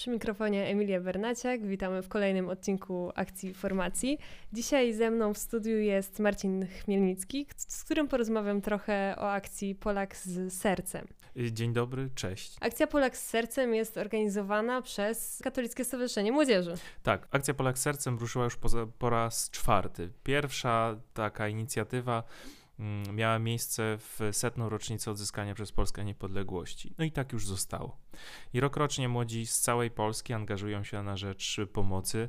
Przy mikrofonie Emilia Bernaciak. Witamy w kolejnym odcinku Akcji Formacji. Dzisiaj ze mną w studiu jest Marcin Chmielnicki, z którym porozmawiam trochę o akcji Polak z sercem. Dzień dobry, cześć. Akcja Polak z sercem jest organizowana przez Katolickie Stowarzyszenie Młodzieży. Tak, akcja Polak z sercem ruszyła już po, po raz czwarty. Pierwsza taka inicjatywa miała miejsce w setną rocznicę odzyskania przez Polskę niepodległości. No i tak już zostało. I rokrocznie młodzi z całej Polski angażują się na rzecz pomocy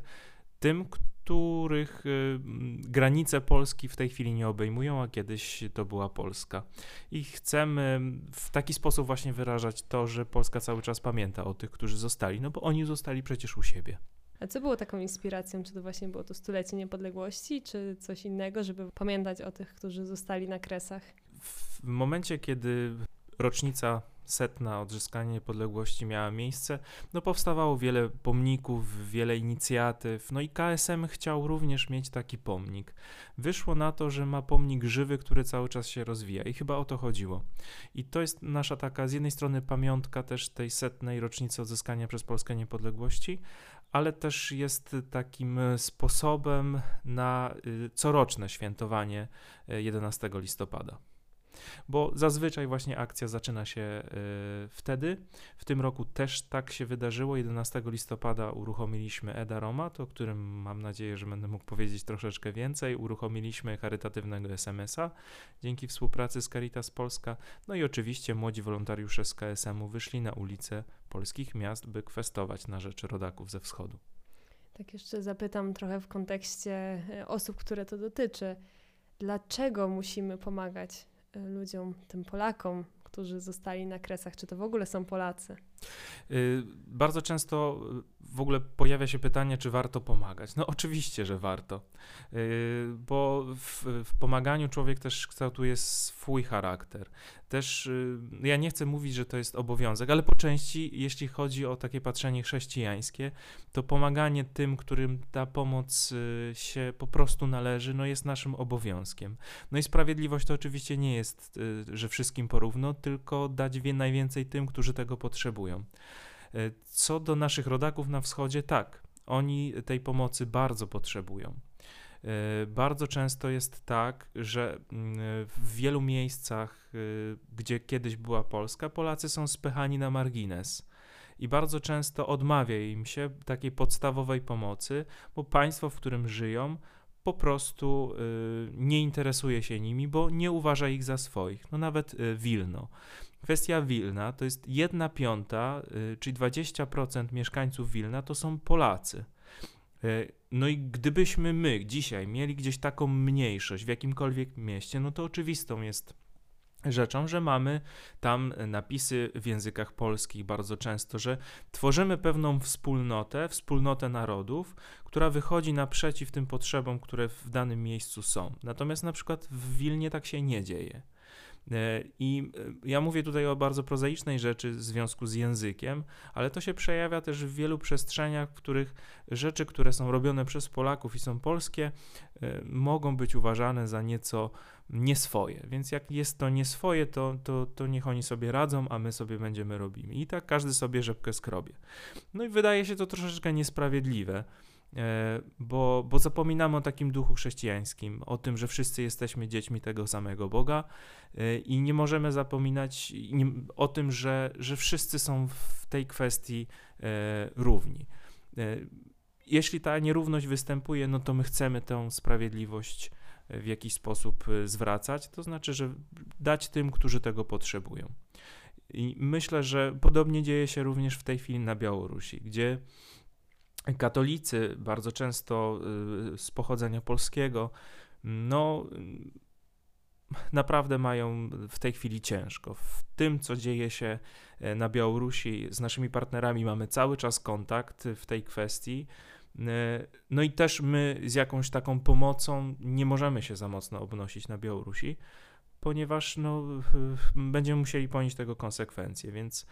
tym, których y, granice Polski w tej chwili nie obejmują, a kiedyś to była Polska. I chcemy w taki sposób właśnie wyrażać to, że Polska cały czas pamięta o tych, którzy zostali, no bo oni zostali przecież u siebie. A co było taką inspiracją? Czy to właśnie było to stulecie niepodległości, czy coś innego, żeby pamiętać o tych, którzy zostali na kresach? W momencie, kiedy rocznica setna odzyskania niepodległości miała miejsce, no powstawało wiele pomników, wiele inicjatyw, no i KSM chciał również mieć taki pomnik. Wyszło na to, że ma pomnik żywy, który cały czas się rozwija i chyba o to chodziło. I to jest nasza taka z jednej strony pamiątka też tej setnej rocznicy odzyskania przez Polskę niepodległości, ale też jest takim sposobem na y, coroczne świętowanie 11 y, listopada bo zazwyczaj właśnie akcja zaczyna się y, wtedy. W tym roku też tak się wydarzyło. 11 listopada uruchomiliśmy Eda Roma, o którym mam nadzieję, że będę mógł powiedzieć troszeczkę więcej. Uruchomiliśmy charytatywnego SMS-a dzięki współpracy z Caritas Polska. No i oczywiście młodzi wolontariusze z KSM-u wyszli na ulice polskich miast, by kwestować na rzecz rodaków ze wschodu. Tak jeszcze zapytam trochę w kontekście e, osób, które to dotyczy. Dlaczego musimy pomagać ludziom, tym Polakom, którzy zostali na kresach, czy to w ogóle są Polacy? Y, bardzo często w ogóle pojawia się pytanie, czy warto pomagać. No oczywiście, że warto, y, bo w, w, pomaganiu człowiek też kształtuje swój charakter. Też y, ja nie chcę mówić, że to jest obowiązek, ale po części, jeśli chodzi o takie patrzenie chrześcijańskie, to pomaganie tym, którym ta pomoc się po prostu należy, no jest naszym obowiązkiem. No i sprawiedliwość to oczywiście nie jest, że wszystkim porówno, tylko dać najwięcej tym, którzy tego potrzebują. E, co do naszych rodaków na wschodzie, tak, oni tej pomocy bardzo potrzebują. E, bardzo często jest tak, że mm, w wielu miejscach, e, gdzie kiedyś była Polska, Polacy są spychani na margines i bardzo często odmawia im się takiej podstawowej pomocy, bo państwo, w którym żyją, po prostu nie interesuje się nimi, bo nie uważa ich za swoich. No nawet Wilno. Kwestia Wilna to jest jedna piąta, y, czyli 20% mieszkańców Wilna to są Polacy. Y, no i gdybyśmy my dzisiaj mieli gdzieś taką mniejszość w jakimkolwiek mieście, no to oczywistą jest rzeczą, że mamy tam napisy w językach polskich bardzo często, że tworzymy pewną wspólnotę, wspólnotę narodów, która wychodzi naprzeciw tym potrzebom, które w danym miejscu są. Natomiast na przykład w Wilnie tak się nie dzieje. E, I e, ja mówię tutaj o bardzo prozaicznej rzeczy w związku z językiem, ale to się przejawia też w wielu przestrzeniach, w których rzeczy, które są robione przez Polaków i są polskie, e, mogą być uważane za nieco nieswoje. Więc jak jest to nieswoje, to, to, to niech oni sobie radzą, a my sobie będziemy robili. I tak każdy sobie rzepkę skrobie. No i wydaje się to troszeczkę niesprawiedliwe. E, bo, bo zapominamy o takim duchu chrześcijańskim, o tym, że wszyscy jesteśmy dziećmi tego samego Boga e, i nie możemy zapominać o tym, że, że wszyscy są w tej kwestii e, równi. Jeśli ta nierówność występuje, no to my chcemy tę sprawiedliwość w jakiś sposób zwracać, to znaczy, że dać tym, którzy tego potrzebują. I myślę, że podobnie dzieje się również w tej chwili na Białorusi, gdzie katolicy, bardzo często y, z pochodzenia polskiego, no naprawdę mają w tej chwili ciężko. W tym, co dzieje się e, na Białorusi, z naszymi partnerami mamy cały czas kontakt w tej kwestii. E, no i też my z jakąś taką pomocą nie możemy się za mocno obnosić na Białorusi, ponieważ no, będziemy musieli ponieść tego konsekwencje, więc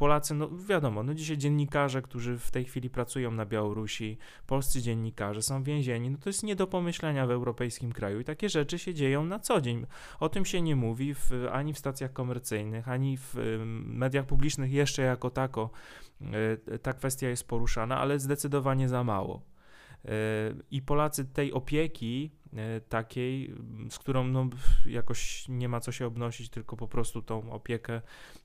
Polacy, no wiadomo, no dzisiaj dziennikarze, którzy w tej chwili pracują na Białorusi, polscy dziennikarze są więzieni, no to jest nie do pomyślenia w europejskim kraju i takie rzeczy się dzieją na co dzień. O tym się nie mówi w, ani w stacjach komercyjnych, ani w mediach publicznych jeszcze jako tako e, ta kwestia jest poruszana, ale zdecydowanie za mało. E, I Polacy tej opieki takiej, z którą no, jakoś nie ma co się obnosić, tylko po prostu tą opiekę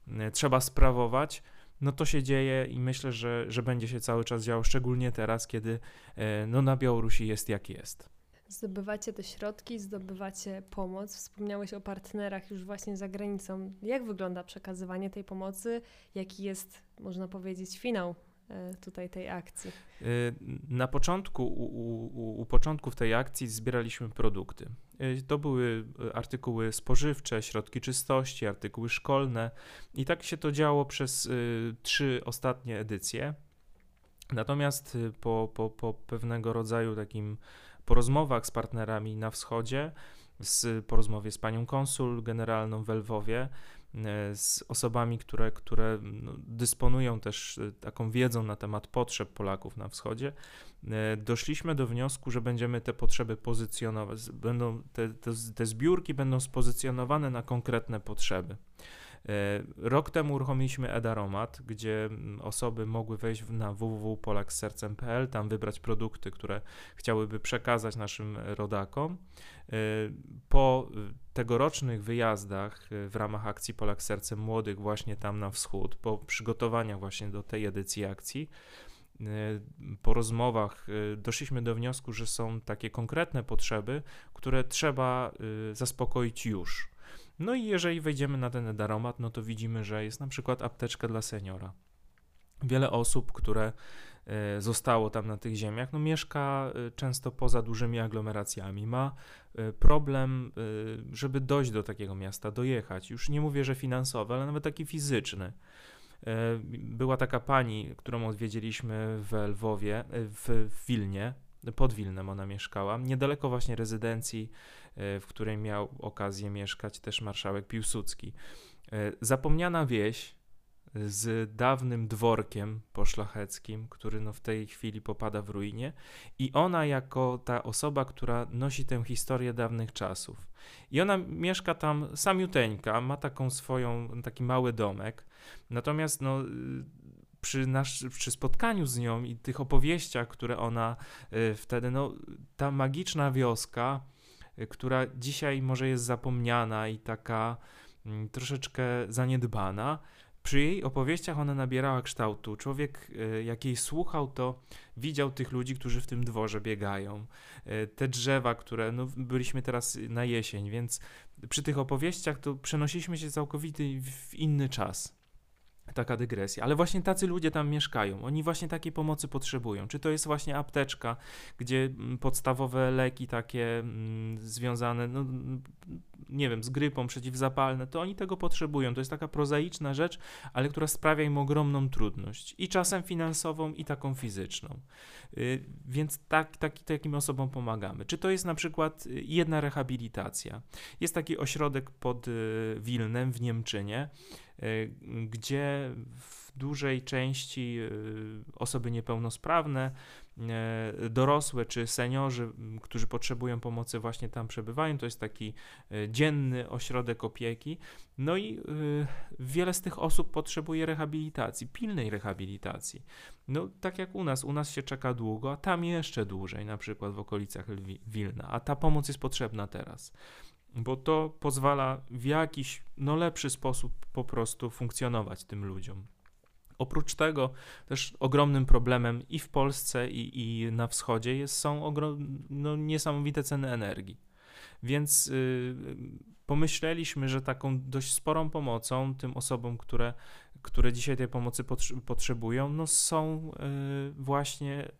e, trzeba sprawować, no to się dzieje i myślę, że, że będzie się cały czas działo, szczególnie teraz, kiedy no, na Białorusi jest jak jest. Zdobywacie te środki, zdobywacie pomoc. Wspomniałeś o partnerach już właśnie za granicą. Jak wygląda przekazywanie tej pomocy? Jaki jest, można powiedzieć, finał E, tutaj tej akcji? E, na początku, u, u, u początków tej akcji zbieraliśmy produkty. E, to były artykuły spożywcze, środki czystości, artykuły szkolne i tak się to działo przez trzy ostatnie edycje. Natomiast po, po, po pewnego rodzaju takim porozmowach z partnerami na wschodzie, z, po rozmowie z panią konsul generalną w Lwowie, E, z osobami, które, które no, dysponują też e, taką wiedzą na temat potrzeb Polaków na wschodzie, e, doszliśmy do wniosku, że będziemy te potrzeby pozycjonować, będą te, te, te zbiórki będą spozycjonowane na konkretne potrzeby. Rok temu uruchomiliśmy Edaromat, gdzie osoby mogły wejść na www.polaksercem.pl, tam wybrać produkty, które chciałyby przekazać naszym rodakom. Po tegorocznych wyjazdach w ramach akcji Polak Sercem Młodych właśnie tam na wschód, po przygotowaniach właśnie do tej edycji akcji, po rozmowach doszliśmy do wniosku, że są takie konkretne potrzeby, które trzeba zaspokoić już. No i jeżeli wejdziemy na ten daromat, no to widzimy, że jest na przykład apteczka dla seniora. Wiele osób, które E, zostało tam na tych ziemiach, no mieszka e, często poza dużymi aglomeracjami, ma e, problem, żeby dojść do takiego miasta, dojechać. Już nie mówię, że finansowy, ale nawet taki fizyczny. Była taka pani, którą odwiedziliśmy w Lwowie, w Wilnie, pod Wilnem ona mieszkała, niedaleko właśnie rezydencji, w której miał okazję mieszkać też marszałek Piłsudski. Zapomniana wieś, z dawnym dworkiem poszlacheckim, który no w tej chwili popada w ruinie i ona jako ta osoba, która nosi tę historię dawnych czasów. I ona mieszka tam samiuteńka, ma taką swoją, taki mały domek, natomiast no przy, nasz, przy spotkaniu z nią i tych opowieściach, które ona y, wtedy, no ta magiczna wioska, y, która dzisiaj może jest zapomniana i taka y, troszeczkę zaniedbana, przy jej opowieściach ona nabierała kształtu. Człowiek, e, jak jej słuchał, to widział tych ludzi, którzy w tym dworze biegają. E, te drzewa, które, no byliśmy teraz na jesień, więc przy tych opowieściach to przenosiliśmy się całkowicie w inny czas taka dygresja. Ale właśnie tacy ludzie tam mieszkają. Oni właśnie takiej pomocy potrzebują. Czy to jest właśnie apteczka, gdzie mm, podstawowe leki takie mm, związane, no, nie wiem, z grypą przeciwzapalne, to oni tego potrzebują. To jest taka prozaiczna rzecz, ale która sprawia im ogromną trudność. I czasem finansową, i taką fizyczną. Y, więc tak, tak, takim osobom pomagamy. Czy to jest na przykład y, jedna rehabilitacja? Jest taki ośrodek pod y, Wilnem w Niemczynie, gdzie w dużej części e, osoby niepełnosprawne, e, dorosłe czy seniorzy, którzy potrzebują pomocy, właśnie tam przebywają. To jest taki dzienny ośrodek opieki. No i wiele z tych osób potrzebuje rehabilitacji, pilnej rehabilitacji. No, tak jak u nas, u nas się czeka długo, a tam jeszcze dłużej, na przykład w okolicach Wilna, a ta pomoc jest potrzebna teraz bo to pozwala w jakiś no, lepszy sposób po prostu funkcjonować tym ludziom. Oprócz tego też ogromnym problemem i w Polsce, i, i na wschodzie jest, są ogrom, no, niesamowite ceny energii. Więc yy, pomyśleliśmy, że taką dość sporą pomocą tym osobom, które, które dzisiaj tej pomocy potrzebują, no, są yy, właśnie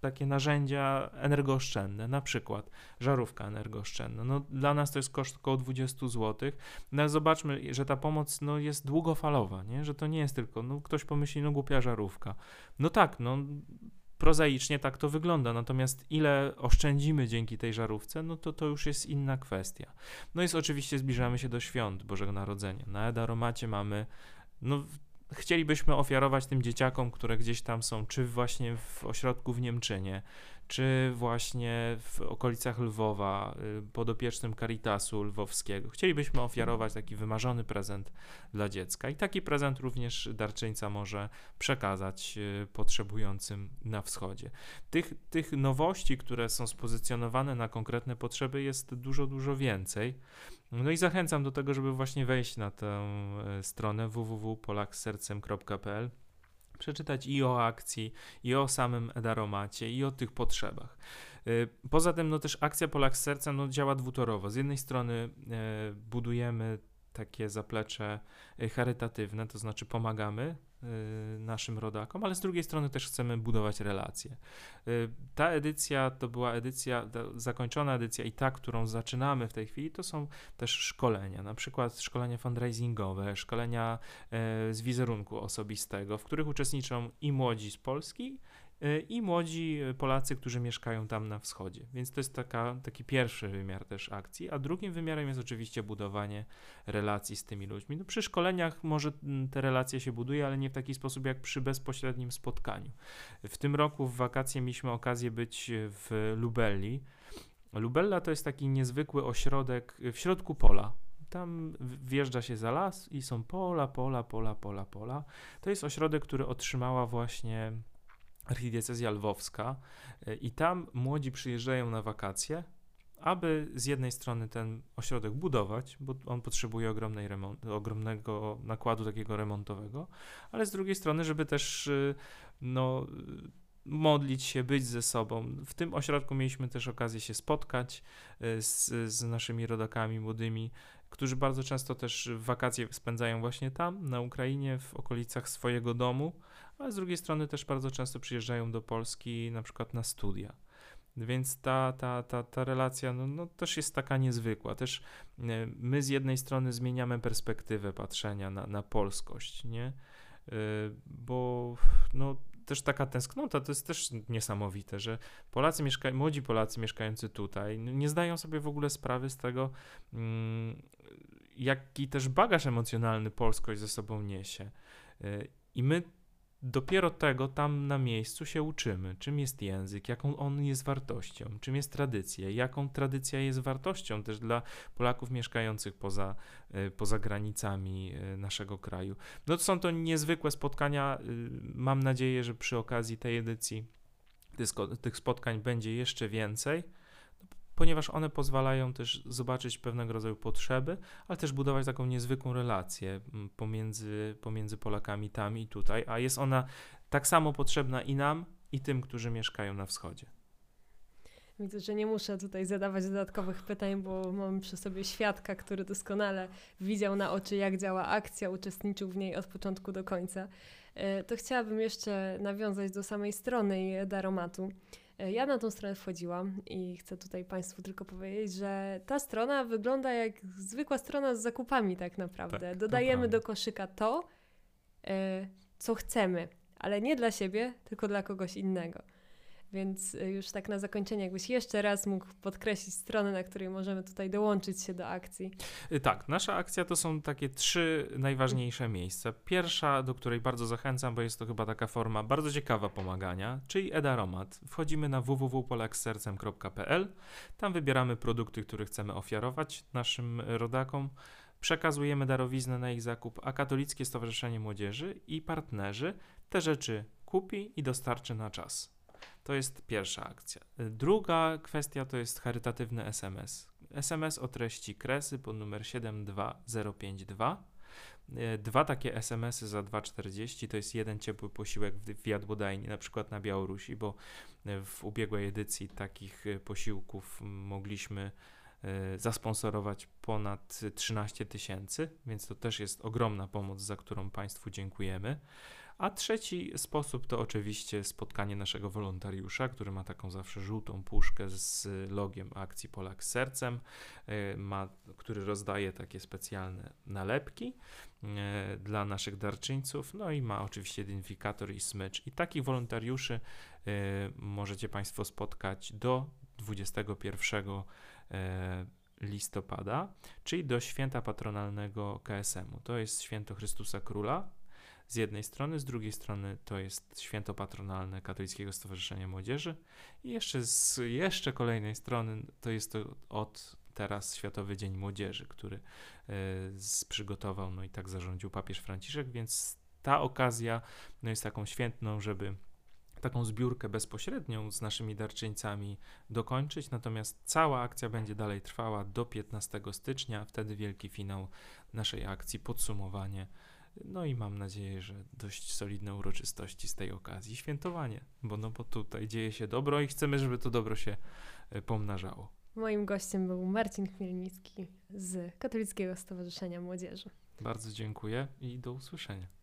takie narzędzia energooszczędne, na przykład żarówka energooszczędna. No, dla nas to jest koszt około 20 zł, no ale zobaczmy, że ta pomoc no, jest długofalowa, nie? że to nie jest tylko, no ktoś pomyśli, no głupia żarówka. No tak, no prozaicznie tak to wygląda, natomiast ile oszczędzimy dzięki tej żarówce, no to to już jest inna kwestia. No jest oczywiście zbliżamy się do świąt Bożego Narodzenia. Na Edaromacie mamy no chcielibyśmy ofiarować tym dzieciakom, które gdzieś tam są, czy właśnie w ośrodku w Niemczynie, czy właśnie w okolicach Lwowa, y, podopiecznym Caritasu Lwowskiego. Chcielibyśmy ofiarować taki wymarzony prezent dla dziecka i taki prezent również darczyńca może przekazać y, potrzebującym na wschodzie. Tych, tych nowości, które są spozycjonowane na konkretne potrzeby jest dużo, dużo więcej. No i zachęcam do tego, żeby właśnie wejść na tę y, stronę www.polaksercem.pl przeczytać i o akcji, i o samym Edaromacie, i o tych potrzebach. Y, poza tym, no też akcja Polak z Serca no, działa dwutorowo. Z jednej strony e, budujemy takie zaplecze y, charytatywne, to znaczy pomagamy naszym rodakom, ale z drugiej strony też chcemy budować relacje. Y, ta edycja to była edycja, zakończona edycja i ta, którą zaczynamy w tej chwili, to są też szkolenia, na przykład szkolenia fundraisingowe, szkolenia e, z wizerunku osobistego, w których uczestniczą i młodzi z Polski, i młodzi Polacy, którzy mieszkają tam na wschodzie. Więc to jest taka, taki pierwszy wymiar też akcji, a drugim wymiarem jest oczywiście budowanie relacji z tymi ludźmi. No przy szkoleniach może te relacje się buduje, ale nie w taki sposób jak przy bezpośrednim spotkaniu. W tym roku w wakacje mieliśmy okazję być w Lubelli. Lubella to jest taki niezwykły ośrodek w środku pola. Tam wjeżdża się za las i są pola, pola, pola, pola, pola. To jest ośrodek, który otrzymała właśnie archidiecezja lwowska e, i tam młodzi przyjeżdżają na wakacje, aby z jednej strony ten ośrodek budować, bo on potrzebuje ogromnej remont, ogromnego nakładu takiego remontowego, ale z drugiej strony, żeby też e, no, modlić się, być ze sobą. W tym ośrodku mieliśmy też okazję się spotkać e, z, z naszymi rodakami młodymi, którzy bardzo często też wakacje spędzają właśnie tam, na Ukrainie, w okolicach swojego domu ale z drugiej strony też bardzo często przyjeżdżają do Polski na przykład na studia. Więc ta, ta, ta, ta relacja no, no, też jest taka niezwykła. Też e, my z jednej strony zmieniamy perspektywę patrzenia na, na polskość, nie? E, bo no, też taka tęsknota to jest też niesamowite, że Polacy mieszka- młodzi Polacy mieszkający tutaj nie zdają sobie w ogóle sprawy z tego, mm, jaki też bagaż emocjonalny polskość ze sobą niesie. E, I my Dopiero tego tam na miejscu się uczymy, czym jest język, jaką on jest wartością, czym jest tradycja, jaką tradycja jest wartością też dla Polaków mieszkających poza, e, poza granicami e, naszego kraju. No to są to niezwykłe spotkania. E, mam nadzieję, że przy okazji tej edycji tych spotkań będzie jeszcze więcej ponieważ one pozwalają też zobaczyć pewnego rodzaju potrzeby, ale też budować taką niezwykłą relację mm, pomiędzy, pomiędzy Polakami tam i tutaj, a jest ona tak samo potrzebna i nam, i tym, którzy mieszkają na wschodzie. Widzę, że nie muszę tutaj zadawać dodatkowych pytań, bo mam przy sobie świadka, który doskonale widział na oczy, jak działa akcja, uczestniczył w niej od początku do końca. E, to chciałabym jeszcze nawiązać do samej strony Daromatu. E, ja na tą stronę wchodziłam i chcę tutaj Państwu tylko powiedzieć, że ta strona wygląda jak zwykła strona z zakupami, tak naprawdę. Tak, Dodajemy do koszyka to, e, co chcemy, ale nie dla siebie, tylko dla kogoś innego. Więc y, już tak na zakończenie, jakbyś jeszcze raz mógł podkreślić stronę, na której możemy tutaj dołączyć się do akcji. Y, tak, nasza akcja to są takie trzy najważniejsze miejsca. Pierwsza, do której bardzo zachęcam, bo jest to chyba taka forma bardzo ciekawa pomagania, czyli Edaromat. Wchodzimy na www.polaksercem.pl, tam wybieramy produkty, które chcemy ofiarować naszym rodakom przekazujemy darowiznę na ich zakup, a Katolickie Stowarzyszenie Młodzieży i partnerzy te rzeczy kupi i dostarczy na czas. To jest pierwsza akcja. Druga kwestia to jest charytatywny SMS. SMS o treści kresy pod numer 72052. Dwa takie SMS-y za 2,40 to jest jeden ciepły posiłek w jadłodajni, na przykład na Białorusi, bo w ubiegłej edycji takich posiłków mogliśmy e, zasponsorować ponad 13 tysięcy, więc to też jest ogromna pomoc, za którą Państwu dziękujemy. A trzeci sposób to oczywiście spotkanie naszego wolontariusza, który ma taką zawsze żółtą puszkę z logiem akcji Polak z sercem, e, ma, który rozdaje takie specjalne nalepki e, dla naszych darczyńców, no i ma oczywiście identyfikator i smycz. I takich wolontariuszy e, możecie Państwo spotkać do 21 listopada, czyli do święta patronalnego KSM-u. To jest święto Chrystusa Króla, z jednej strony, z drugiej strony to jest święto patronalne Katolickiego Stowarzyszenia Młodzieży i jeszcze z jeszcze kolejnej strony to jest to od teraz Światowy Dzień Młodzieży, który y, z, przygotował, no i tak zarządził papież Franciszek, więc ta okazja no, jest taką świętną, żeby taką zbiórkę bezpośrednią z naszymi darczyńcami dokończyć, natomiast cała akcja będzie dalej trwała do 15 stycznia, wtedy wielki finał naszej akcji, podsumowanie. No i mam nadzieję, że dość solidne uroczystości z tej okazji, świętowanie, bo no bo tutaj dzieje się dobro i chcemy, żeby to dobro się e, pomnażało. Moim gościem był Marcin Chmielnicki z Katolickiego Stowarzyszenia Młodzieży. Bardzo dziękuję i do usłyszenia.